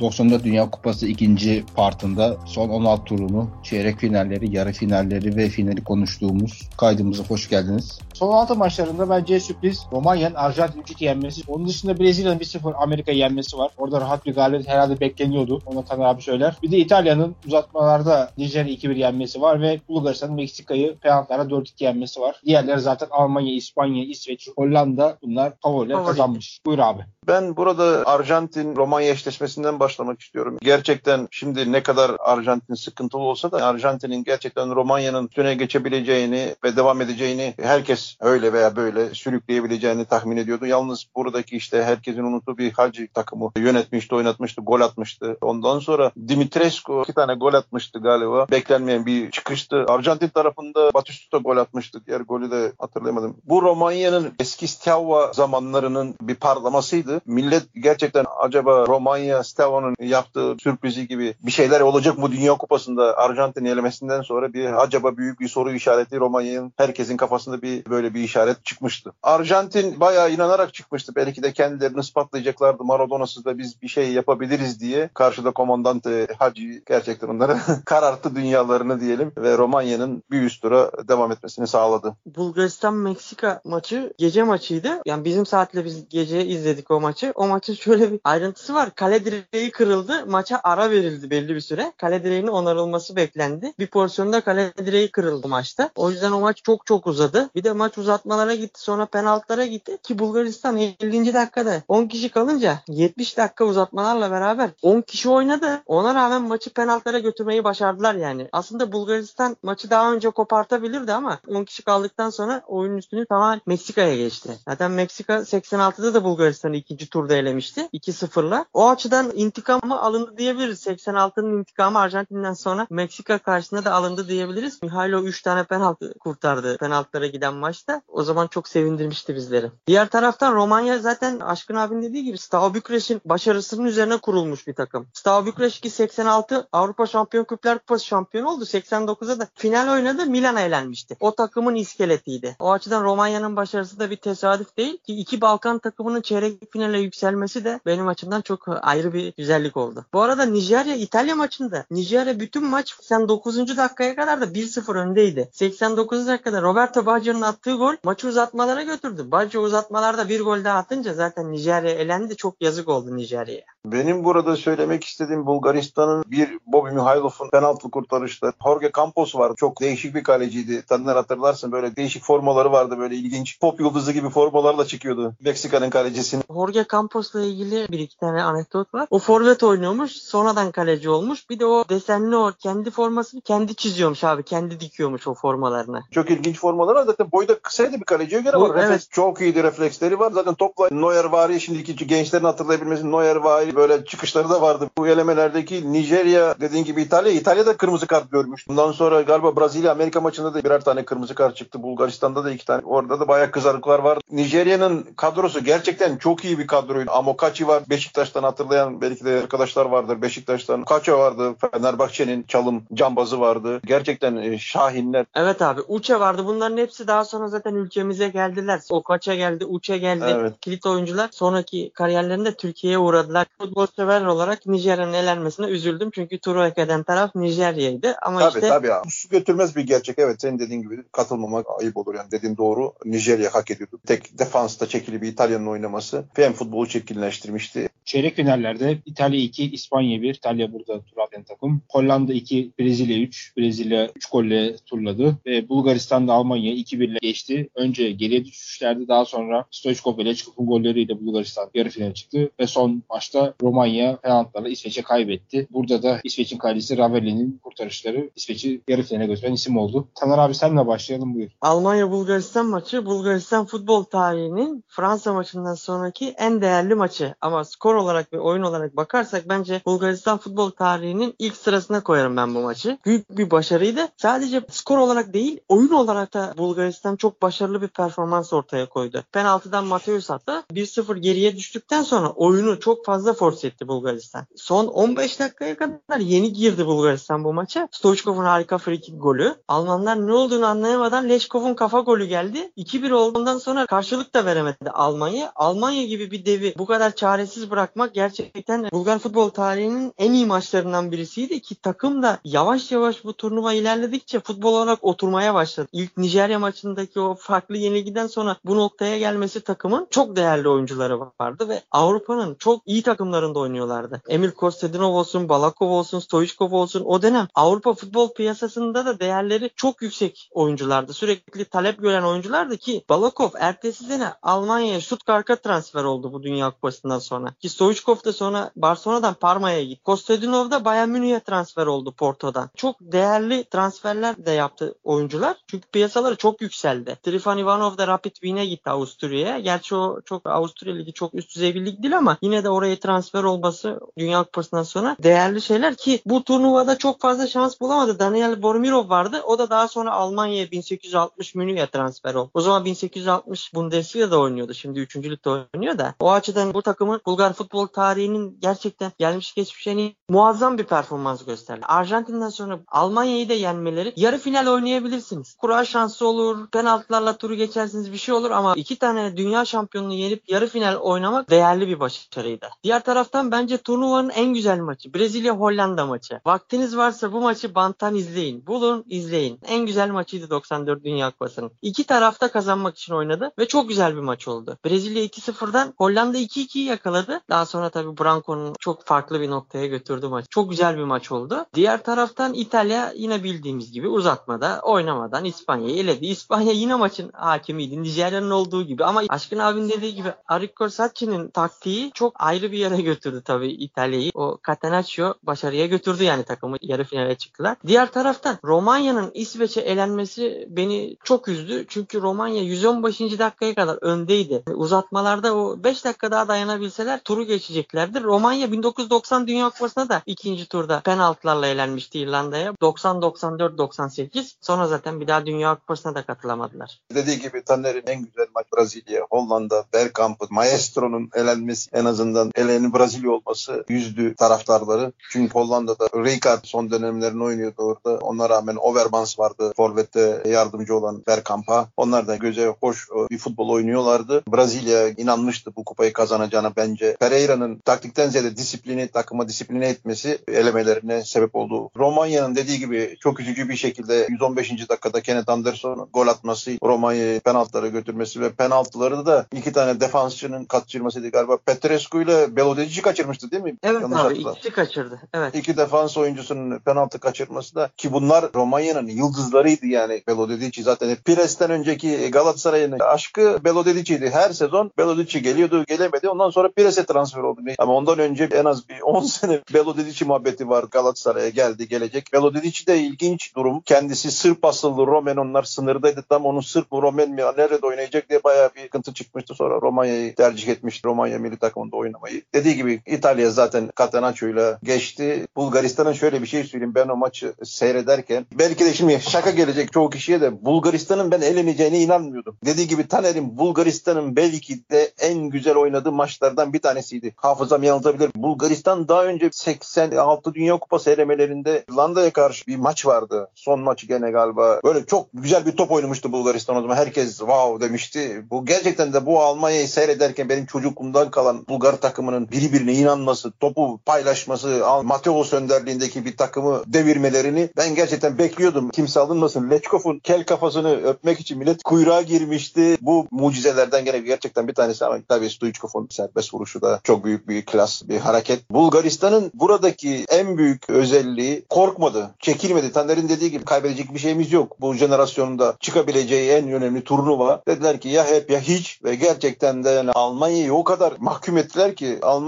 94 Dünya Kupası ikinci partında son 16 turunu, çeyrek finalleri, yarı finalleri ve finali konuştuğumuz kaydımıza hoş geldiniz. Son 16 maçlarında bence sürpriz Romanya'nın Arjantin 3-2 yenmesi. Onun dışında Brezilya'nın 1-0 Amerika yenmesi var. Orada rahat bir galibiyet herhalde bekleniyordu. Ona Taner abi söyler. Bir de İtalya'nın uzatmalarda Nijerya 2-1 yenmesi var ve Bulgaristan'ın Meksika'yı penaltılara 4-2 yenmesi var. Diğerleri zaten Almanya, İspanya, İsveç, Hollanda bunlar favoriler kazanmış. Buyur abi. Ben burada Arjantin Romanya eşleşmesinden başlamak istiyorum. Gerçekten şimdi ne kadar Arjantin sıkıntılı olsa da Arjantin'in gerçekten Romanya'nın üstüne geçebileceğini ve devam edeceğini herkes öyle veya böyle sürükleyebileceğini tahmin ediyordu. Yalnız buradaki işte herkesin unuttuğu bir Hacı takımı yönetmişti, oynatmıştı, gol atmıştı. Ondan sonra Dimitrescu iki tane gol atmıştı galiba. Beklenmeyen bir çıkıştı. Arjantin tarafında Batistuta gol atmıştı. Diğer golü de hatırlayamadım. Bu Romanya'nın eski Steaua zamanlarının bir parlamasıydı. Millet gerçekten acaba Romanya Steaua'nın yaptığı sürprizi gibi bir şeyler olacak mı Dünya Kupası'nda Arjantin elemesinden sonra bir acaba büyük bir soru işareti Romanya'nın herkesin kafasında bir böyle bir işaret çıkmıştı. Arjantin bayağı inanarak çıkmıştı. Belki de kendilerini ispatlayacaklardı. Maradona'sız da biz bir şey yapabiliriz diye. Karşıda komandante Hacı gerçekten onları kararttı dünyalarını diyelim ve Romanya'nın bir üst tura devam etmesini sağladı. Bulgaristan-Meksika maçı gece maçıydı. Yani bizim saatle biz gece izledik o maçı. O maçın şöyle bir ayrıntısı var. Kale direği kırıldı. Maça ara verildi belli bir süre. Kale direğinin onarılması beklendi. Bir pozisyonda kale direği kırıldı maçta. O yüzden o maç çok çok uzadı. Bir de maç uzatmalara gitti. Sonra penaltılara gitti. Ki Bulgaristan 50. dakikada 10 kişi kalınca 70 dakika uzatmalarla beraber 10 kişi oynadı. Ona rağmen maçı penaltılara götürmeyi başardılar yani. Aslında Bulgaristan maçı daha önce kopartabilirdi ama 10 kişi kaldıktan sonra oyunun üstünü tamamen Meksika'ya geçti. Zaten Meksika 86'da da Bulgaristan'ı ikinci turda elemişti. 2-0'la. O açıdan intikamı alındı diyebiliriz. 86'nın intikamı Arjantin'den sonra Meksika karşısında da alındı diyebiliriz. Mihailo 3 tane penaltı kurtardı penaltılara giden maçta. O zaman çok sevindirmişti bizleri. Diğer taraftan Romanya zaten Aşkın abin dediği gibi Steaua Bükreş'in başarısının üzerine kurulmuş bir takım. Steaua Bükreş ki 86 Avrupa Şampiyon Kuplar Kupası şampiyon oldu. 89'da da final oynadı. Milan'a elenmişti. O takımın iskeletiydi. O açıdan Romanya'nın başarısı da bir tesadüf değil ki iki Balkan takımının çeyrek finale yükselmesi de benim açımdan çok ayrı bir güzellik oldu. Bu arada Nijerya İtalya maçında Nijerya bütün maç 89. dakikaya kadar da 1-0 öndeydi. 89 dakikada Roberto Baggio'nun attığı gol maçı uzatmalara götürdü. Baggio uzatmalarda bir gol daha atınca zaten Nijerya elendi. Çok yazık oldu Nijerya'ya. Benim burada söylemek istediğim Bulgaristan'ın bir Bobby Mihailov'un penaltı kurtarışta Jorge Campos var. Çok değişik bir kaleciydi. Tanrılar hatırlarsın böyle değişik formaları vardı böyle ilginç. Pop yıldızı gibi formalarla çıkıyordu Meksika'nın kalecisini. Jorge Campos'la ilgili bir iki tane anekdot var. O forvet oynuyormuş. Sonradan kaleci olmuş. Bir de o desenli o kendi formasını kendi çiziyormuş abi. Kendi dikiyormuş o formalarını. Çok ilginç formalar var. Zaten boyda kısaydı bir kaleciye göre Bu, var. Refleks, evet. Çok iyiydi refleksleri var. Zaten topla Neuer vari şimdiki gençlerin hatırlayabilmesi Neuer vari böyle çıkışları da vardı. Bu elemelerdeki Nijerya dediğin gibi İtalya. İtalya'da kırmızı kart görmüş. Bundan sonra galiba Brezilya Amerika maçında da birer tane kırmızı kart çıktı. Bulgaristan'da da iki tane. Orada da bayağı kızarıklar var. Nijerya'nın kadrosu gerçekten çok iyi bir kadroydu. Amokachi var. Beşiktaş'tan hatırlayan belki de arkadaşlar vardır. Beşiktaş'tan Kaço vardı. Fenerbahçe'nin çalım cambazı vardı. Gerçekten e, şahinler. Evet abi Uçe vardı. Bunların hepsi daha sonra zaten ülkemize geldiler. Okaça geldi, Uçe geldi. Evet. Kilit oyuncular sonraki kariyerlerinde Türkiye'ye uğradılar. Futbol sever olarak Nijerya'nın elenmesine üzüldüm. Çünkü turu hak eden taraf Nijerya'ydı. Ama Tabii işte tabii. ya. Su götürmez bir gerçek. Evet senin dediğin gibi katılmamak ayıp olur. Yani dediğin doğru. Nijerya hak ediyordu. Tek defansta çekili bir İtalya'nın oynaması hem futbolu çirkinleştirmişti. Çeyrek finallerde İtalya 2, İspanya 1. İtalya burada tur atan takım. Hollanda 2, Brezilya 3. Brezilya 3 golle turladı. Ve Bulgaristan da Almanya 2-1 ile geçti. Önce geriye düşüşlerdi. Daha sonra Stoichkov ve Lechkov'un golleriyle Bulgaristan yarı finale çıktı. Ve son maçta Romanya penaltılarla İsveç'e kaybetti. Burada da İsveç'in kalecisi Ravelli'nin kurtarışları İsveç'i yarı finale götüren isim oldu. Taner abi senle başlayalım buyur. Almanya-Bulgaristan maçı Bulgaristan futbol tarihinin Fransa maçından sonraki en değerli maçı. Ama skor olarak ve oyun olarak bakarsak bence Bulgaristan futbol tarihinin ilk sırasına koyarım ben bu maçı. Büyük bir başarıydı. Sadece skor olarak değil oyun olarak da Bulgaristan çok başarılı bir performans ortaya koydu. Penaltıdan Mateus attı. 1-0 geriye düştükten sonra oyunu çok fazla force etti Bulgaristan. Son 15 dakikaya kadar yeni girdi Bulgaristan bu maça. Stoichkov'un harika free kick golü. Almanlar ne olduğunu anlayamadan Lechkov'un kafa golü geldi. 2-1 olduğundan sonra karşılık da veremedi Almanya. Almanya gibi bir devi bu kadar çaresiz bırakmak gerçekten Bulgar futbol tarihinin en iyi maçlarından birisiydi ki takım da yavaş yavaş bu turnuva ilerledikçe futbol olarak oturmaya başladı. İlk Nijerya maçındaki o farklı yenilgiden sonra bu noktaya gelmesi takımın çok değerli oyuncuları vardı ve Avrupa'nın çok iyi takımlarında oynuyorlardı. Emil Kostadinov olsun, Balakov olsun, Stoichkov olsun o dönem Avrupa futbol piyasasında da değerleri çok yüksek oyunculardı. Sürekli talep gören oyunculardı ki Balakov ertesi sene Almanya'ya Stuttgart'a transfer oldu bu Dünya Kupası'ndan sonra. Ki Stoichkov da sonra Barcelona'dan Parma'ya gitti. Kostadinov da Bayern Münih'e transfer oldu Porto'dan. Çok değerli transferler de yaptı oyuncular. Çünkü piyasaları çok yükseldi. Trifan Ivanov da Rapid Wien'e gitti Avusturya'ya. Gerçi o çok Avusturya Ligi çok üst düzey bir lig değil ama yine de oraya transfer olması Dünya Kupası'ndan sonra değerli şeyler ki bu turnuvada çok fazla şans bulamadı. Daniel Bormirov vardı. O da daha sonra Almanya'ya 1860 Münih'e transfer oldu. O zaman 1860 Bundesliga'da oynuyordu. Şimdi 3. ligde oynuyor da. O açıdan bu takımın Bulgar futbol tarihinin gerçekten gelmiş geçmiş en muazzam bir performans gösterdi. Arjantin'den sonra Almanya'yı da yenmeleri yarı final oynayabilirsiniz. Kura şansı olur, penaltılarla turu geçersiniz bir şey olur ama iki tane dünya şampiyonunu yenip yarı final oynamak değerli bir başarıydı. Diğer taraftan bence turnuvanın en güzel maçı Brezilya Hollanda maçı. Vaktiniz varsa bu maçı banttan izleyin. Bulun izleyin. En güzel maçıydı 94 Dünya Kupası'nın. İki tarafta kazanmak için oynadı ve çok güzel bir maç oldu. Brezilya 2-0'dan Hollanda 2-2'yi yakaladı. Daha sonra tabii Branco'nun çok farklı bir noktaya götürdü maç. Çok güzel bir maç oldu. Diğer taraftan İtalya yine bildiğimiz gibi uzatmada oynamadan İspanya'yı eledi. İspanya yine maçın hakimiydi. Nijerya'nın olduğu gibi ama Aşkın abinin dediği gibi Arrigo Sacchi'nin taktiği çok ayrı bir yere götürdü tabii İtalya'yı. O Catenaccio başarıya götürdü yani takımı yarı finale çıktılar. Diğer taraftan Romanya'nın İsveç'e elenmesi beni çok üzdü. Çünkü Romanya 115. dakikaya kadar öndeydi. Uzatmalarda o 5 dakika daha dayanabilseler turu geçeceklerdir. Romanya 1990 Dünya Kupası'nda da ikinci turda penaltılarla elenmişti İrlanda'ya. 90-94-98. Sonra zaten bir daha Dünya Kupası'na da katılamadılar. Dediği gibi Tanner'in en güzel maç Brezilya, Hollanda, Bergkamp'ın, Maestro'nun elenmesi en azından elenin Brezilya olması yüzdü taraftarları. Çünkü Hollanda'da Rijkaard son dönemlerini oynuyordu orada. Ona rağmen Overmans vardı Forvet'te yardımcı olan Bergkamp'a. Onlar da göze hoş e, bir futbol oynuyorlardı. Brezilya inanmıştı bu kupayı kazanacağına bence. Pereira'nın taktikten ziyade disiplini, takıma disipline etmesi elemelerine sebep oldu. Romanya'nın dediği gibi çok üzücü bir şekilde 115. dakikada Kenneth Anderson'un gol atması, Romanya'yı penaltılara götürmesi ve penaltıları da iki tane defansçının kaçırmasıydı galiba. Petrescu ile Belodeci kaçırmıştı değil mi? Evet Yanlış abi ikisi kaçırdı. Evet. İki defans oyuncusunun penaltı kaçırması da ki bunlar Romanya'nın yıldızlarıydı yani Belodedici zaten Pires'ten önceki Galatasaray'ın aşkı Belodedici'ydi. Her sezon Belodici geliyordu gelemedi ondan sonra Pires'e transfer oldu. Ama ondan önce en az bir 10 sene Belodedici muhabbeti var Galatasaray'a geldi gelecek. Belodedici de ilginç durum. Kendisi Sırp asıllı Romen onlar sınırdaydı tam onun Sırp mı Romen mi nerede oynayacak diye bayağı bir sıkıntı çıkmıştı. Sonra Romanya'yı tercih etmişti. Romanya milli takımında oynamayı. Dediği gibi İtalya zaten Catenaccio'yla geçti. Bulgaristan'ın şöyle bir şey söyleyeyim. Ben o maçı seyrederken belki de şimdi şaka gelecek çoğu kişiye de Bulgaristan'ın ben eleneceğine inanmıyordum. Dediği gibi Taner'in Bulgaristan'ın belki de en güzel oynadığı maçlardan bir tanesiydi. Hafızam yanıltabilir. Bulgaristan daha önce 86 Dünya Kupası elemelerinde İrlanda'ya karşı bir maç vardı. Son maçı gene galiba. Böyle çok güzel bir top oynamıştı Bulgaristan o zaman. Herkes wow demişti. Bu gerçekten de bu Almanya'yı seyrederken benim çocukluğumdan kalan Bulgar takımının birbirine inanması, topu paylaşması, Mateos önderliğindeki bir takımı devirmelerini ben gerçekten bekliyordum. Kimse alınmasın. Lechkov'un kel kafasını öpmek için millet kuyruğa girmişti. Bu mucizelerden gene gerçekten bir tanesi ama tabii Stoichkov'un serbest vuruşu da çok büyük bir klas bir hareket. Bulgaristan'ın buradaki en büyük özelliği korkmadı, çekilmedi. Taner'in dediği gibi kaybedecek bir şeyimiz yok. Bu jenerasyonda çıkabileceği en önemli turnuva. Dediler ki ya hep ya hiç ve gerçekten de yani Almanya'yı o kadar mahkum ettiler ki Almanya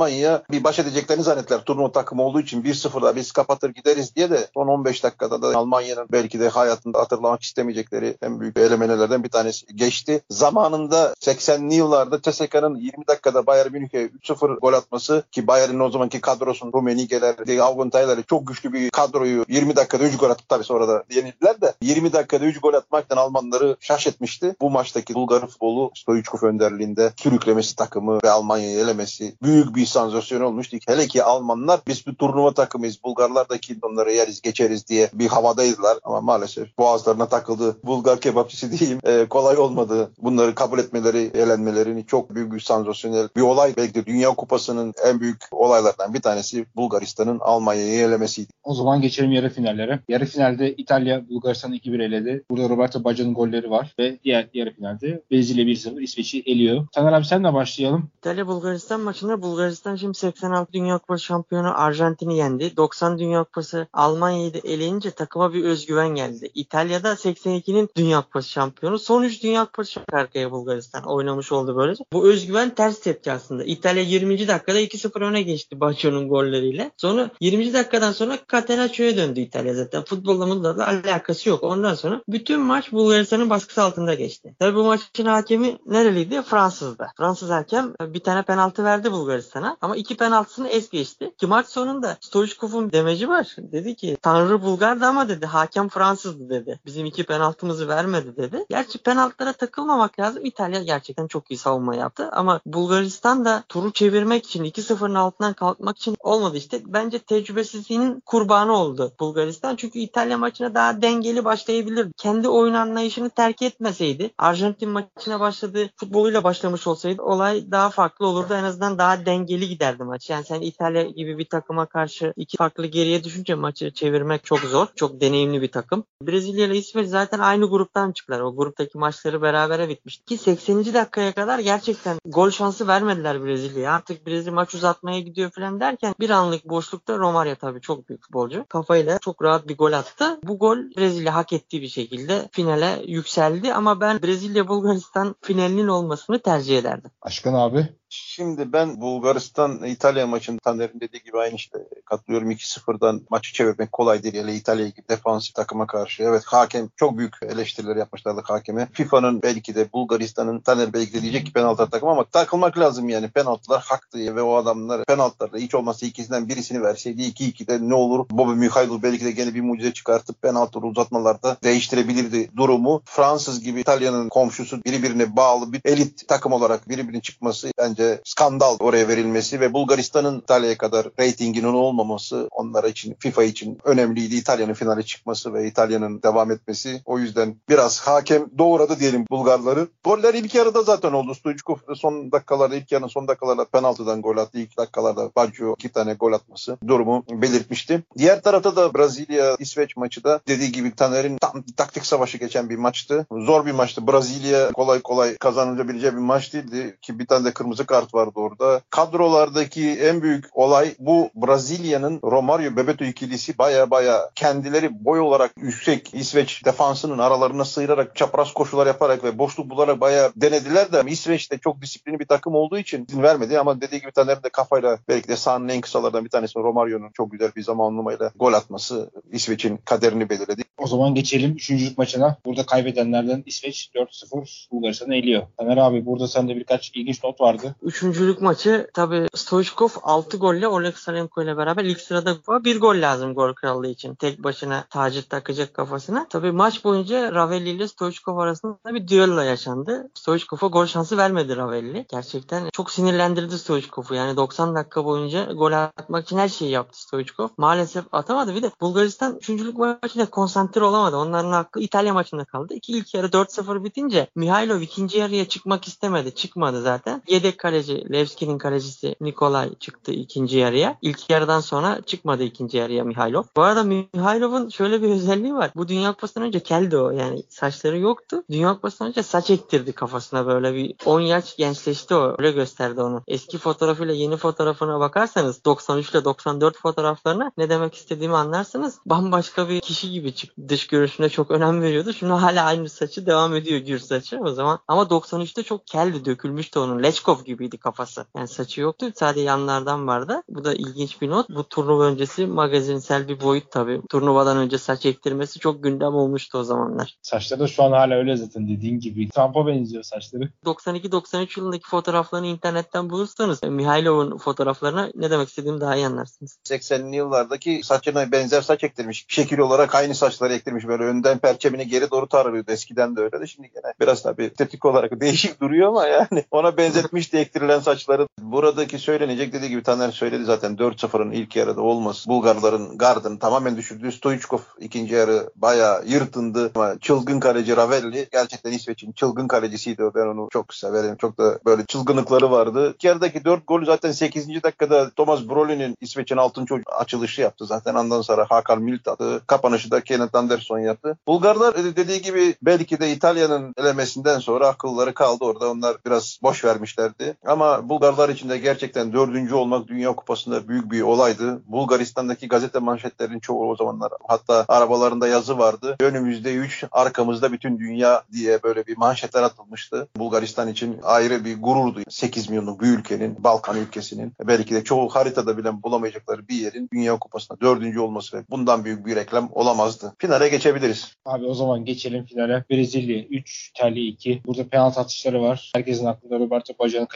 bir baş edeceklerini zannettiler. Turnuva takımı olduğu için 1-0'da biz kapatır gideriz diye de son 15 dakikada da Almanya'nın belki de hayatında hatırlamak istemeyecekleri en büyük elemenelerden bir tanesi geçti. Zamanında 80'li yıllarda TSK'nın 20 dakikada Bayern Münih'e 3-0 gol atması ki Bayern'in o zamanki kadrosun Rummenigge'ler, Augentay'lar çok güçlü bir kadroyu 20 dakikada 3 gol atıp tabii sonra da yenildiler de 20 dakikada 3 gol atmaktan Almanları şaşetmişti. Bu maçtaki Bulgar futbolu Stoichkov önderliğinde sürüklemesi takımı ve Almanya'yı elemesi büyük bir sansasyon olmuştu. Hele ki Almanlar biz bir turnuva takımıyız. Bulgarlar da ki onları yeriz geçeriz diye bir havadaydılar ama maalesef boğazlarına takıldı. Bulgar kebapçısı diyeyim e, kolay olmadı. Bunları kabul etmeleri, elenmelerini çok büyük bir sansasyonel bir olay. Belki de Dünya Dünya Kupası'nın en büyük olaylardan bir tanesi Bulgaristan'ın Almanya'yı elemesiydi. O zaman geçelim yarı finallere. Yarı finalde İtalya Bulgaristan'ı 2-1 eledi. Burada Roberto Baggio'nun golleri var ve diğer yarı finalde Brezilya 1-0 İsveç'i eliyor. Taner abi senle başlayalım. İtalya Bulgaristan maçında Bulgaristan şimdi 86 Dünya Kupası şampiyonu Arjantin'i yendi. 90 Dünya Kupası Almanya'yı da eleyince takıma bir özgüven geldi. İtalya'da 82'nin Dünya Kupası şampiyonu. Son 3 Dünya Kupası arkaya Bulgaristan oynamış oldu böylece. Bu özgüven ters tepki aslında. İtalya 20. dakikada 2-0 öne geçti Baggio'nun golleriyle. Sonra 20. dakikadan sonra Catenaccio'ya döndü İtalya zaten. Futbolla da alakası yok. Ondan sonra bütün maç Bulgaristan'ın baskısı altında geçti. Tabii bu maçın hakemi nereliydi? Fransız'da. Fransız hakem bir tane penaltı verdi Bulgaristan'a ama iki penaltısını es geçti. Ki maç sonunda Stoichkov'un demeci var. Dedi ki Tanrı Bulgar'dı ama dedi hakem Fransızdı dedi. Bizim iki penaltımızı vermedi dedi. Gerçi penaltılara takılmamak lazım. İtalya gerçekten çok iyi savunma yaptı ama Bulgaristan da turu çevirmek için 2-0'ın altından kalkmak için olmadı işte. Bence tecrübesizliğinin kurbanı oldu Bulgaristan. Çünkü İtalya maçına daha dengeli başlayabilir. Kendi oyun anlayışını terk etmeseydi, Arjantin maçına başladığı futboluyla başlamış olsaydı olay daha farklı olurdu. En azından daha dengeli giderdi maç. Yani sen İtalya gibi bir takıma karşı iki farklı geriye düşünce maçı çevirmek çok zor. Çok deneyimli bir takım. Brezilya ile İsveç zaten aynı gruptan çıktılar. O gruptaki maçları berabere bitmişti. Ki 80. dakikaya kadar gerçekten gol şansı vermediler Brezilya'ya. Artık Brezilya maç uzatmaya gidiyor falan derken bir anlık boşlukta Romario tabii çok büyük futbolcu. Kafayla çok rahat bir gol attı. Bu gol Brezilya hak ettiği bir şekilde finale yükseldi ama ben Brezilya Bulgaristan finalinin olmasını tercih ederdim. Aşkın abi. Şimdi ben Bulgaristan İtalya maçında Taner'in dediği gibi aynı işte katılıyorum 2-0'dan maçı çevirmek kolay değil. Hele İtalya gibi defansif takıma karşı. Evet hakem çok büyük eleştiriler yapmışlardı hakeme. FIFA'nın belki de Bulgaristan'ın Taner belki de diyecek ki penaltı takım ama takılmak lazım yani. Penaltılar haktı ve o adamlar penaltılarda hiç olmazsa ikisinden birisini verseydi 2-2'de ne olur? Bobby Mikhailov belki de gene bir mucize çıkartıp penaltıları uzatmalarda değiştirebilirdi durumu. Fransız gibi İtalya'nın komşusu birbirine bağlı bir elit takım olarak birbirinin çıkması bence skandal oraya verilmesi ve Bulgaristan'ın İtalya'ya kadar reytinginin olmaması onlar için FIFA için önemliydi. İtalya'nın finale çıkması ve İtalya'nın devam etmesi. O yüzden biraz hakem doğradı diyelim Bulgarları. Goller ilk yarıda zaten oldu. Stoichkov son dakikalarda ilk yarının son dakikalarda penaltıdan gol attı. İlk dakikalarda Baggio iki tane gol atması durumu belirtmişti. Diğer tarafta da Brezilya İsveç maçı da dediği gibi Taner'in tam taktik savaşı geçen bir maçtı. Zor bir maçtı. Brezilya kolay kolay kazanılabileceği bir maç değildi ki bir tane de kırmızı kart vardı orada. Kadrolardaki en büyük olay bu Brezilya'nın Romario Bebeto ikilisi baya baya kendileri boy olarak yüksek İsveç defansının aralarına sıyırarak çapraz koşular yaparak ve boşluk bularak baya denediler de İsveç de çok disiplinli bir takım olduğu için izin vermedi ama dediği gibi Taner'in de kafayla belki de sahanın en kısalardan bir tanesi Romario'nun çok güzel bir zamanlamayla gol atması İsveç'in kaderini belirledi. O zaman geçelim üçüncülük maçına. Burada kaybedenlerden İsveç 4-0 Bulgaristan'ı eliyor. Taner abi burada sende birkaç ilginç not vardı. Üçüncülük maçı tabii Stoichkov 6 golle Oleg Salenko ile beraber ilk sırada bir gol lazım gol krallığı için. Tek başına tacı takacak kafasına. Tabii maç boyunca Ravelli ile Stoichkov arasında bir düello yaşandı. Stoichkov'a gol şansı vermedi Ravelli. Gerçekten çok sinirlendirdi Stoichkov'u. Yani 90 dakika boyunca gol atmak için her şeyi yaptı Stoichkov. Maalesef atamadı. Bir de Bulgaristan üçüncülük maçında konsantre olamadı. Onların hakkı İtalya maçında kaldı. İki ilk yarı 4-0 bitince Mihailov ikinci yarıya çıkmak istemedi. Çıkmadı zaten. Yedek kaleci Levski'nin kalecisi Nikolay çıktı ikinci yarıya. İlk yarıdan sonra çıkmadı ikinci yarıya Mihailov. Bu arada Mihailov'un şöyle bir özelliği var. Bu Dünya Kupası'ndan önce keldi o. Yani saçları yoktu. Dünya Kupası'ndan önce saç ektirdi kafasına böyle bir 10 yaş gençleşti o. Öyle gösterdi onu. Eski fotoğrafıyla yeni fotoğrafına bakarsanız 93 ile 94 fotoğraflarına ne demek istediğimi anlarsınız. Bambaşka bir kişi gibi çıktı. Dış görünüşüne çok önem veriyordu. Şimdi hala aynı saçı devam ediyor gür saçı o zaman. Ama 93'te çok keldi dökülmüştü onun. Leçkov gibiydi kafası. Yani saçı yoktu. Sadece yanlardan vardı. Bu da ilginç bir not. Bu turnuva öncesi magazinsel bir boyut tabii. Turnuvadan önce saç ektirmesi çok gündem olmuştu o zamanlar. Saçları da şu an hala öyle zaten dediğin gibi. Trump'a benziyor saçları. 92-93 yılındaki fotoğraflarını internetten bulursanız Mihailov'un fotoğraflarına ne demek istediğimi daha iyi anlarsınız. 80'li yıllardaki saçına benzer saç ektirmiş. Şekil olarak aynı saçları ektirmiş. Böyle önden perçemini geri doğru tarıyordu. Eskiden de öyle de şimdi gene biraz tabii estetik olarak değişik duruyor ama yani ona benzetmiş de ektirilen saçları buradaki söylenecek dediği gibi Taner söyledi zaten 4-0'ın ilk yarıda olması. Bulgarların gardını tamamen düşürdü. Stoichkov ikinci yarı bayağı yırtındı ama çılgın kaleci Ravelli gerçekten İsveç'in çılgın kalecisiydi. Ben onu çok severim. Çok da böyle çılgınlıkları vardı. İlk yarıdaki 4 golü zaten 8. dakikada Thomas Brolin'in İsveç'in altın çocuk açılışı yaptı. Zaten ondan sonra Hakan Milt attı. Kapanışı da Kenneth Anderson yaptı. Bulgarlar dediği gibi belki de İtalya'nın elemesinden sonra akılları kaldı orada. Onlar biraz boş vermişlerdi. Ama Bulgarlar için de gerçekten dördüncü olmak Dünya Kupası'nda büyük bir olaydı. Bulgaristan'daki gazete manşetlerinin çoğu o zamanlar hatta arabalarında yazı vardı. Önümüzde 3, arkamızda bütün dünya diye böyle bir manşetler atılmıştı. Bulgaristan için ayrı bir gururdu. 8 milyonluk bir ülkenin, Balkan ülkesinin belki de çoğu haritada bile bulamayacakları bir yerin Dünya Kupası'nda dördüncü olması ve bundan büyük bir reklam olamazdı. Finale geçebiliriz. Abi o zaman geçelim finale. Brezilya 3, İtalya 2. Burada penaltı atışları var. Herkesin aklında Roberto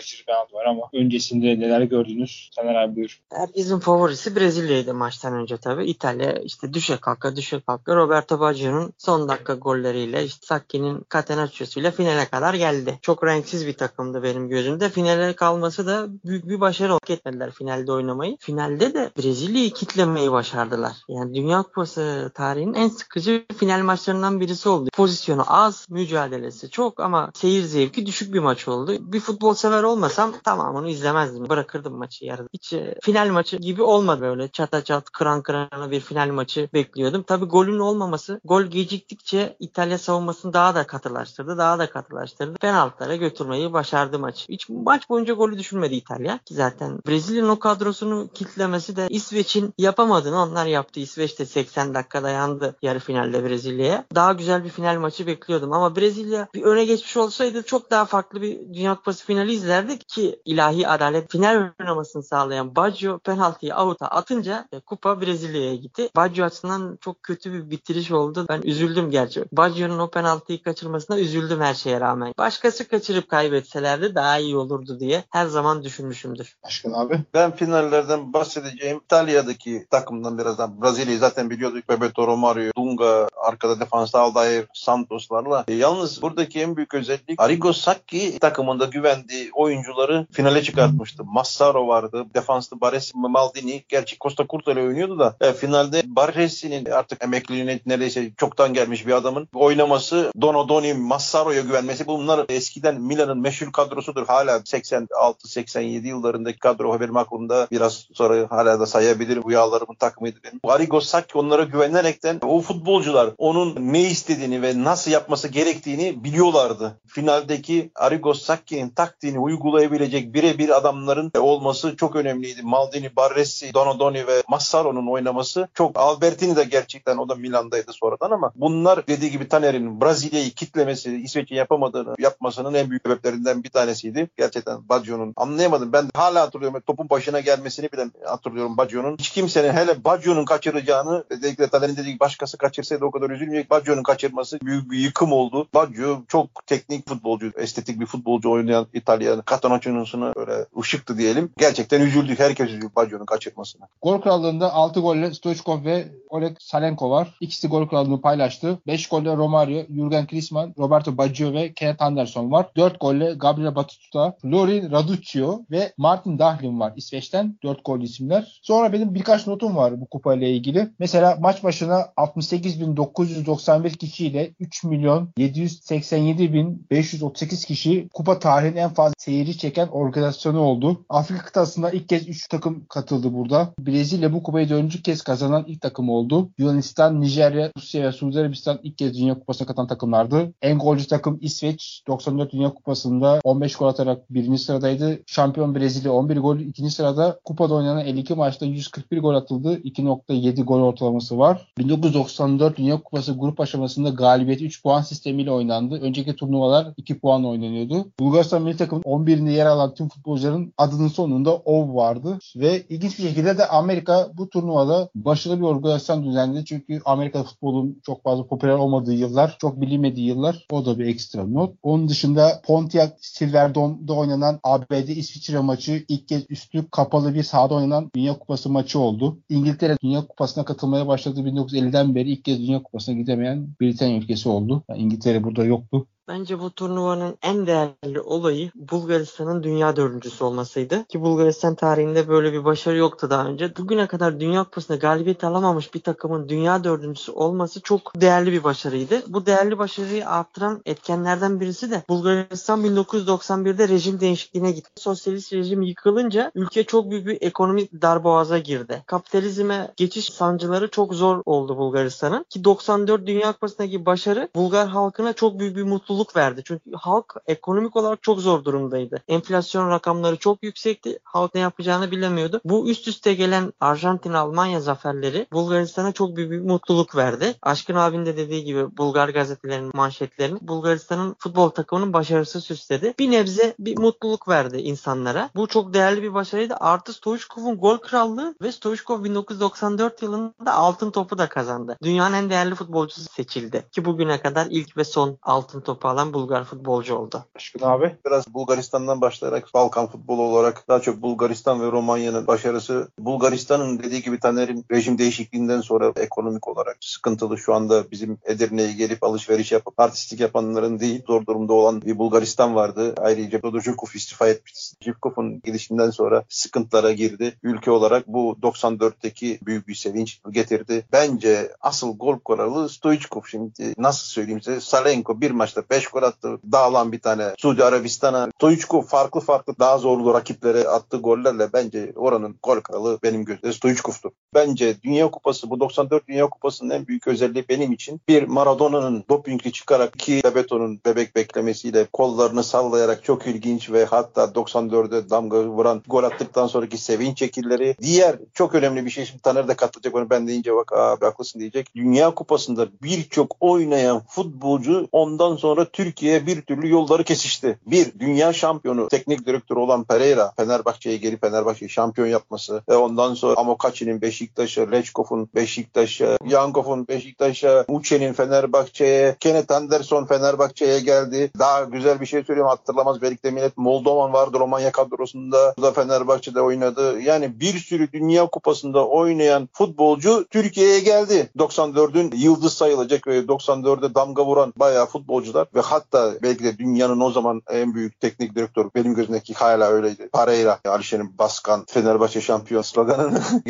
Kaçırı penaltı var ama öncesinde neler gördünüz? Taner abi buyur. Herkesin favorisi Brezilya'ydı maçtan önce tabii. İtalya işte düşe kalka düşe kalka Roberto Baggio'nun son dakika golleriyle işte Sakki'nin Catenaccio'suyla finale kadar geldi. Çok renksiz bir takımdı benim gözümde. Finale kalması da büyük bir başarı oldu. Etmediler finalde oynamayı. Finalde de Brezilya'yı kitlemeyi başardılar. Yani Dünya Kupası tarihinin en sıkıcı final maçlarından birisi oldu. Pozisyonu az, mücadelesi çok ama seyir zevki düşük bir maç oldu. Bir futbol sever olmasam tamamını izlemezdim. Bırakırdım maçı yarıda. Hiç e, final maçı gibi olmadı böyle. Çata çat, kıran kırana bir final maçı bekliyordum. Tabii golün olmaması, gol geciktikçe İtalya savunmasını daha da katılaştırdı. Daha da katılaştırdı. Penaltılara götürmeyi başardı maçı. Hiç maç boyunca golü düşürmedi İtalya. Ki zaten Brezilya'nın o kadrosunu kitlemesi de İsveç'in yapamadığını onlar yaptı. İsveç de 80 dakika dayandı yarı finalde Brezilya'ya. Daha güzel bir final maçı bekliyordum ama Brezilya bir öne geçmiş olsaydı çok daha farklı bir Dünya Kupası finali izlerdik ki ilahi adalet final oynamasını sağlayan Baggio penaltıyı avuta atınca e, kupa Brezilya'ya gitti. Baggio açısından çok kötü bir bitiriş oldu. Ben üzüldüm gerçi. Baggio'nun o penaltıyı kaçırmasına üzüldüm her şeye rağmen. Başkası kaçırıp kaybetselerdi daha iyi olurdu diye her zaman düşünmüşümdür. Başkan abi. Ben finallerden bahsedeceğim. İtalya'daki takımdan birazdan Brezilya'yı zaten biliyorduk. Bebeto Romario, Dunga, arkada defansta Aldair, Santos'larla. E, yalnız buradaki en büyük özellik Arrigo Sacchi takımında güvendiği oyuncuları finale çıkartmıştı. Massaro vardı. Defansta Baresi Maldini. Gerçi Costa Curta ile oynuyordu da e, finalde Baresi'nin artık emekliliğine neredeyse çoktan gelmiş bir adamın oynaması, Donadoni, Massaro'ya güvenmesi bunlar eskiden Milan'ın meşhur kadrosudur. Hala 86-87 yıllarındaki kadro benim aklımda biraz sonra hala da sayabilirim. Rüyalarımın takımıydı benim. Arrigo Sacchi onlara güvenerekten o futbolcular onun ne istediğini ve nasıl yapması gerektiğini biliyorlardı. Finaldeki Arrigo Sacchi'nin taktiğini uygulayabilecek birebir adamların olması çok önemliydi. Maldini, Barresi, Donadoni ve Massaro'nun oynaması çok Albertini de gerçekten o da Milan'daydı sonradan ama bunlar dediği gibi Taner'in Brezilya'yı kitlemesi, İsveç'in yapamadığını yapmasının en büyük sebeplerinden bir tanesiydi. Gerçekten Baggio'nun anlayamadım. Ben hala hatırlıyorum topun başına gelmesini bile hatırlıyorum Baggio'nun. Hiç kimsenin hele Baggio'nun kaçıracağını özellikle Taner'in dediği gibi başkası kaçırsaydı o kadar üzülmeyecek. Baggio'nun kaçırması büyük bir yıkım oldu. Baggio çok teknik futbolcu, estetik bir futbolcu oynayan İtalyan Catenaccio'nun öyle ışıktı diyelim. Gerçekten üzüldük. Herkes üzüldü Baggio'nun kaçırmasına. Gol krallığında 6 golle Stoichkov ve Oleg Salenko var. İkisi gol krallığını paylaştı. 5 golle Romario, Jurgen Klinsmann, Roberto Baggio ve Kenneth Anderson var. 4 golle Gabriel Batistuta, Florin Raduccio ve Martin Dahlin var İsveç'ten. 4 gol isimler. Sonra benim birkaç notum var bu kupayla ilgili. Mesela maç başına 68.991 kişiyle 3 milyon 787.538 kişi kupa tarihinin en fazla seyirci çeken organizasyonu oldu. Afrika kıtasında ilk kez 3 takım katıldı burada. Brezilya bu kupayı dördüncü kez kazanan ilk takım oldu. Yunanistan, Nijerya, Rusya ve Suudi Arabistan ilk kez Dünya Kupası'na katılan takımlardı. En golcü takım İsveç 94 Dünya Kupası'nda 15 gol atarak birinci sıradaydı. Şampiyon Brezilya 11 gol ikinci sırada. Kupada oynanan 52 maçta 141 gol atıldı. 2.7 gol ortalaması var. 1994 Dünya Kupası grup aşamasında galibiyeti 3 puan sistemiyle oynandı. Önceki turnuvalar 2 puan oynanıyordu. Bulgaristan milli takımın 11'inde yer alan tüm futbolcuların adının sonunda OV vardı. Ve ilginç bir şekilde de Amerika bu turnuvada başarılı bir organizasyon düzenledi. Çünkü Amerika futbolun çok fazla popüler olmadığı yıllar, çok bilinmediği yıllar. O da bir ekstra not. Onun dışında Pontiac Silverdome'da oynanan ABD İsviçre maçı ilk kez üstü kapalı bir sahada oynanan Dünya Kupası maçı oldu. İngiltere Dünya Kupası'na katılmaya başladığı 1950'den beri ilk kez Dünya Kupası'na gidemeyen Britanya ülkesi oldu. Yani İngiltere burada yoktu. Bence bu turnuvanın en değerli olayı Bulgaristan'ın dünya dördüncüsü olmasıydı. Ki Bulgaristan tarihinde böyle bir başarı yoktu daha önce. Bugüne kadar Dünya Kupası'nda galibiyet alamamış bir takımın dünya dördüncüsü olması çok değerli bir başarıydı. Bu değerli başarıyı arttıran etkenlerden birisi de Bulgaristan 1991'de rejim değişikliğine gitti. Sosyalist rejim yıkılınca ülke çok büyük bir ekonomik darboğaza girdi. Kapitalizme geçiş sancıları çok zor oldu Bulgaristan'ın. Ki 94 Dünya Kupası'ndaki başarı Bulgar halkına çok büyük bir mutluluk verdi. Çünkü halk ekonomik olarak çok zor durumdaydı. Enflasyon rakamları çok yüksekti. Halk ne yapacağını bilemiyordu. Bu üst üste gelen Arjantin-Almanya zaferleri Bulgaristan'a çok büyük bir mutluluk verdi. Aşkın abin de dediği gibi Bulgar gazetelerinin manşetlerini Bulgaristan'ın futbol takımının başarısı süsledi. Bir nebze bir mutluluk verdi insanlara. Bu çok değerli bir başarıydı. Artı Stoichkov'un gol krallığı ve Stoichkov 1994 yılında altın topu da kazandı. Dünyanın en değerli futbolcusu seçildi. Ki bugüne kadar ilk ve son altın topu alan Bulgar futbolcu oldu. Aşkın abi. Biraz Bulgaristan'dan başlayarak Balkan futbolu olarak daha çok Bulgaristan ve Romanya'nın başarısı Bulgaristan'ın dediği gibi Taner'in rejim değişikliğinden sonra ekonomik olarak sıkıntılı şu anda bizim Edirne'ye gelip alışveriş yapıp artistik yapanların değil zor durumda olan bir Bulgaristan vardı. Ayrıca Dodo Zhukov istifa etmişti. Zhukhov'un gidişinden sonra sıkıntılara girdi. Ülke olarak bu 94'teki büyük bir sevinç getirdi. Bence asıl gol kralı Stoichkov şimdi nasıl söyleyeyim size Salenko bir maçta 5 gol attı. Dağılan bir tane Suudi Arabistan'a. Stoichkov farklı farklı daha zorlu rakiplere attığı gollerle bence oranın gol kralı benim gözümde Stoichkov'tu. Bence Dünya Kupası bu 94 Dünya Kupası'nın en büyük özelliği benim için bir Maradona'nın dopingli çıkarak iki Bebeto'nun bebek beklemesiyle kollarını sallayarak çok ilginç ve hatta 94'e damga vuran gol attıktan sonraki sevinç şekilleri. Diğer çok önemli bir şey şimdi Taner de katılacak onu ben deyince bak abi haklısın diyecek. Dünya Kupası'nda birçok oynayan futbolcu ondan sonra Türkiye'ye bir türlü yolları kesişti. Bir, dünya şampiyonu teknik direktörü olan Pereira Fenerbahçe'ye geri Fenerbahçe'yi şampiyon yapması ve ondan sonra Amokachi'nin Beşiktaş'a, Lechkov'un Beşiktaş'a, Yankov'un Beşiktaş'a, Uçe'nin Fenerbahçe'ye, Kenneth Anderson Fenerbahçe'ye geldi. Daha güzel bir şey söyleyeyim hatırlamaz belki de millet Moldovan vardı Romanya kadrosunda. O da Fenerbahçe'de oynadı. Yani bir sürü Dünya Kupası'nda oynayan futbolcu Türkiye'ye geldi. 94'ün yıldız sayılacak ve 94'e damga vuran bayağı futbolcular ve hatta belki de dünyanın o zaman en büyük teknik direktörü benim gözümdeki hala öyleydi. Pareira, Alişer'in Baskan, Fenerbahçe şampiyon sloganını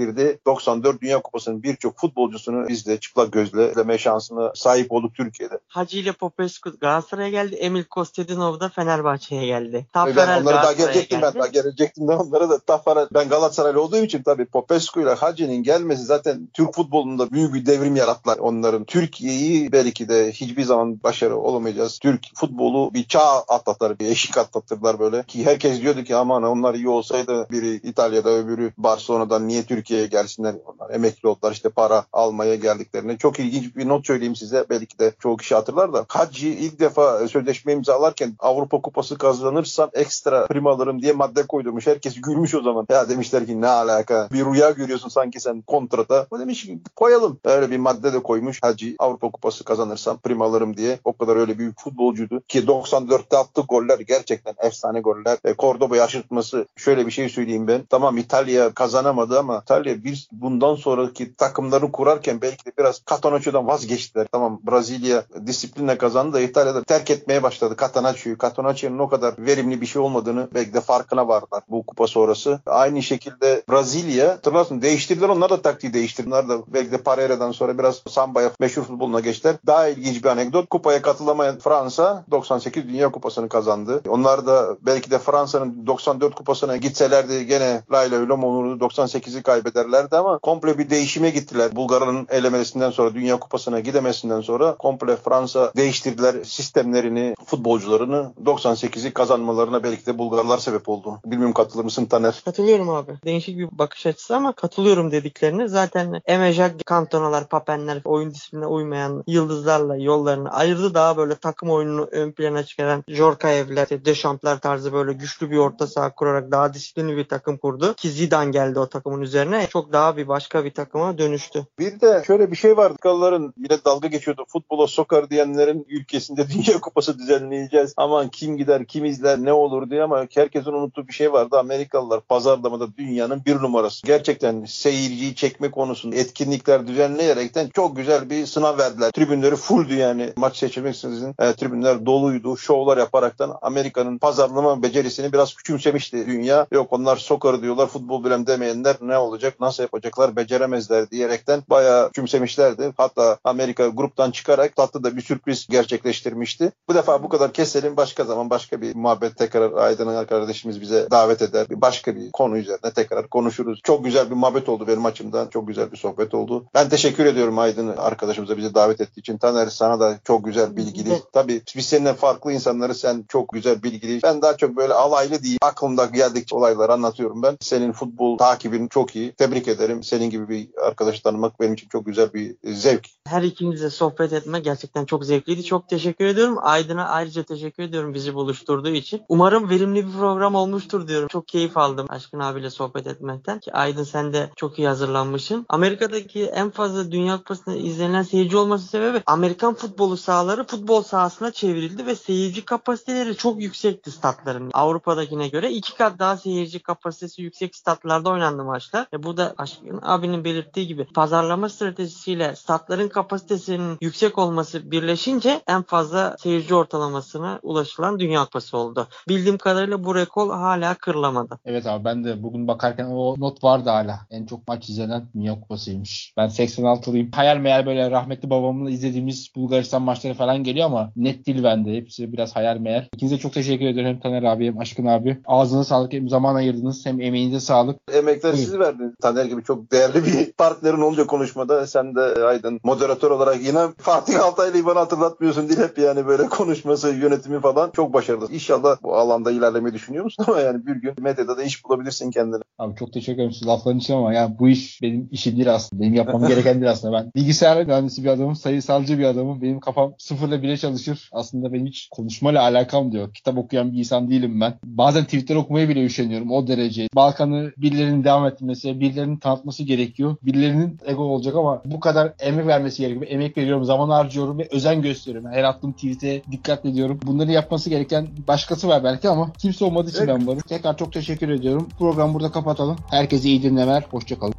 gerçekleştirdi. 94 Dünya Kupası'nın birçok futbolcusunu biz de çıplak gözle izleme şansına sahip olduk Türkiye'de. Hacı ile Popescu Galatasaray'a geldi. Emil Kostadinov da Fenerbahçe'ye geldi. ben Taferel onları daha gelecektim ben geldi. daha gelecektim de onlara da Tafarel ben Galatasaraylı olduğum için tabii Popescu ile Hacı'nin gelmesi zaten Türk futbolunda büyük bir devrim yarattılar onların. Türkiye'yi belki de hiçbir zaman başarı olamayacağız. Türk futbolu bir çağ atlattılar, bir eşik atlattılar böyle. Ki herkes diyordu ki aman onlar iyi olsaydı biri İtalya'da öbürü Barcelona'dan niye Türkiye'ye gelsinler? Onlar emekli oldular işte para almaya geldiklerini. Çok ilginç bir not söyleyeyim size. Belki de çoğu kişi hatırlar da. Hacı ilk defa sözleşme imzalarken Avrupa Kupası kazanırsam ekstra prim alırım diye madde koydurmuş. Herkes gülmüş o zaman. Ya demişler ki ne alaka? Bir rüya görüyorsun sanki sen kontrata. O demiş ki koyalım. Öyle bir madde de koymuş. Hacı Avrupa Kupası kazanırsam prim alırım diye. O kadar öyle büyük futbolcuydu ki 94'te attığı goller gerçekten efsane goller. E, Cordoba'yı aşırtması şöyle bir şey söyleyeyim ben. Tamam İtalya kazanamadı ama İtalya bir bundan sonraki takımları kurarken belki de biraz Catenaccio'dan vazgeçtiler. Tamam Brezilya disiplinle kazandı da İtalya'da terk etmeye başladı Catenaccio'yu. Catenaccio'nun o kadar verimli bir şey olmadığını belki de farkına vardılar bu kupa sonrası. Aynı şekilde Brezilya hatırlarsın değiştirdiler onlar da taktiği değiştirdiler. Da belki de Pereira'dan sonra biraz sambaya meşhur futboluna geçtiler. Daha ilginç bir anekdot. Kupaya katılamayan Fransa 98 Dünya Kupası'nı kazandı. Onlar da belki de Fransa'nın 94 kupasına gitselerdi gene Layla olurdu. 98'i kaybederlerdi ama komple bir değişime gittiler. Bulgar'ın elemesinden sonra Dünya Kupası'na gidemesinden sonra komple Fransa değiştirdiler sistemlerini, futbolcularını 98'i kazanmalarına belki de Bulgarlar sebep oldu. Bilmiyorum katılır mısın Taner? Katılıyorum abi. Değişik bir bakış açısı ama katılıyorum dediklerine. Zaten Emejak, Kantonalar, Papenler oyun disipline uymayan yıldızlarla yollarını ayırdı. Daha böyle takım oyununu ön plana çıkaran Jorkaevler, Deschamps'lar tarzı böyle güçlü bir orta saha kurarak daha disiplinli bir takım kurdu. Ki Zidane geldi o takımın üzerine. Çok daha bir başka bir takıma dönüştü. Bir de şöyle bir şey vardı. Kalıların bile dalga geçiyordu. Futbola sokar diyenlerin ülkesinde Dünya Kupası düzenleyeceğiz. Aman kim gider, kim izler, ne olur diye ama herkesin unuttuğu bir şey vardı. Amerikalılar pazarlamada dünyanın bir numarası. Gerçekten seyirciyi çekme konusunda etkinlikler düzenleyerekten çok güzel bir sınav verdiler. Tribünleri fulldü yani maç seçimi görmeksizin e, tribünler doluydu. Şovlar yaparaktan Amerika'nın pazarlama becerisini biraz küçümsemişti dünya. Yok onlar soccer diyorlar futbol bilem demeyenler ne olacak nasıl yapacaklar beceremezler diyerekten bayağı küçümsemişlerdi. Hatta Amerika gruptan çıkarak tatlı da bir sürpriz gerçekleştirmişti. Bu defa bu kadar keselim başka zaman başka bir muhabbet tekrar Aydın kardeşimiz bize davet eder. Bir başka bir konu üzerine tekrar konuşuruz. Çok güzel bir muhabbet oldu benim açımdan. Çok güzel bir sohbet oldu. Ben teşekkür ediyorum Aydın arkadaşımıza bizi davet ettiği için. Taner sana da çok güzel bilgili. Tabii biz seninle farklı insanları sen çok güzel bilgili. Ben daha çok böyle alaylı değil. Aklımda geldikçe olayları anlatıyorum ben. Senin futbol takibin çok iyi. Tebrik ederim. Senin gibi bir arkadaş tanımak benim için çok güzel bir zevk. Her ikinizle sohbet etme gerçekten çok zevkliydi. Çok teşekkür ediyorum. Aydın'a ayrıca teşekkür ediyorum bizi buluşturduğu için. Umarım verimli bir program olmuştur diyorum. Çok keyif aldım Aşkın abiyle sohbet etmekten. Ki Aydın sen de çok iyi hazırlanmışsın. Amerika'daki en fazla Dünya Kupası'nda izlenen seyirci olması sebebi Amerikan futbolu sahaları futbol sahasına çevrildi ve seyirci kapasiteleri çok yüksekti statların. Avrupa'dakine göre iki kat daha seyirci kapasitesi yüksek statlarda oynandı maçlar. Ve bu da Aşkın abinin belirttiği gibi pazarlama stratejisiyle statların kapasitesinin yüksek olması birleşince en fazla seyirci ortalamasına ulaşılan Dünya Kupası oldu. Bildiğim kadarıyla bu rekor hala kırılamadı. Evet abi ben de bugün bakarken o not vardı hala. En çok maç izlenen Dünya Kupası'ymış. Ben 86'lıyım. Hayal meyal böyle rahmetli babamla izlediğimiz Bulgaristan maçları falan geliyor ama net değil bende. Hepsi biraz hayal meyal. İkinize çok teşekkür ederim hem Taner abi hem Aşkın abi. Ağzına sağlık hem zaman ayırdınız hem emeğinize sağlık. Emekler siz verdiniz. Taner gibi çok değerli bir partnerin olunca konuşmada sen de Aydın moderatör olarak yine Fatih Altaylı'yı bana hatırlatmıyorsun değil hep yani böyle konuşması, yönetimi falan çok başarılı. İnşallah bu alanda ilerlemeyi düşünüyor musun ama yani bir gün medyada da iş bulabilirsin kendine. Abi çok teşekkür ederim siz lafların için ama yani bu iş benim işim değil aslında. Benim yapmam gereken değil aslında. Ben bilgisayar mühendisi bir adamım, sayısalcı bir adamım. Benim kafam sıfırla bire çalışır. Aslında benim hiç konuşmayla alakam diyor. Kitap okuyan bir insan değilim ben. Bazen Twitter okumaya bile üşeniyorum o derece. Balkan'ı birilerinin devam ettirmesi, birilerinin tanıtması gerekiyor. Birilerinin ego olacak ama bu kadar emek vermesi gerekiyor. Emek veriyorum, zaman harcıyorum ve özen gösteriyorum. Her attığım tweet'e dikkat ediyorum. Bunları yapması gereken başkası var belki ama kimse olmadığı için Evet. ben varım. Tekrar çok teşekkür ediyorum. Programı burada kapatalım. Herkese iyi dinlemeler. Hoşçakalın.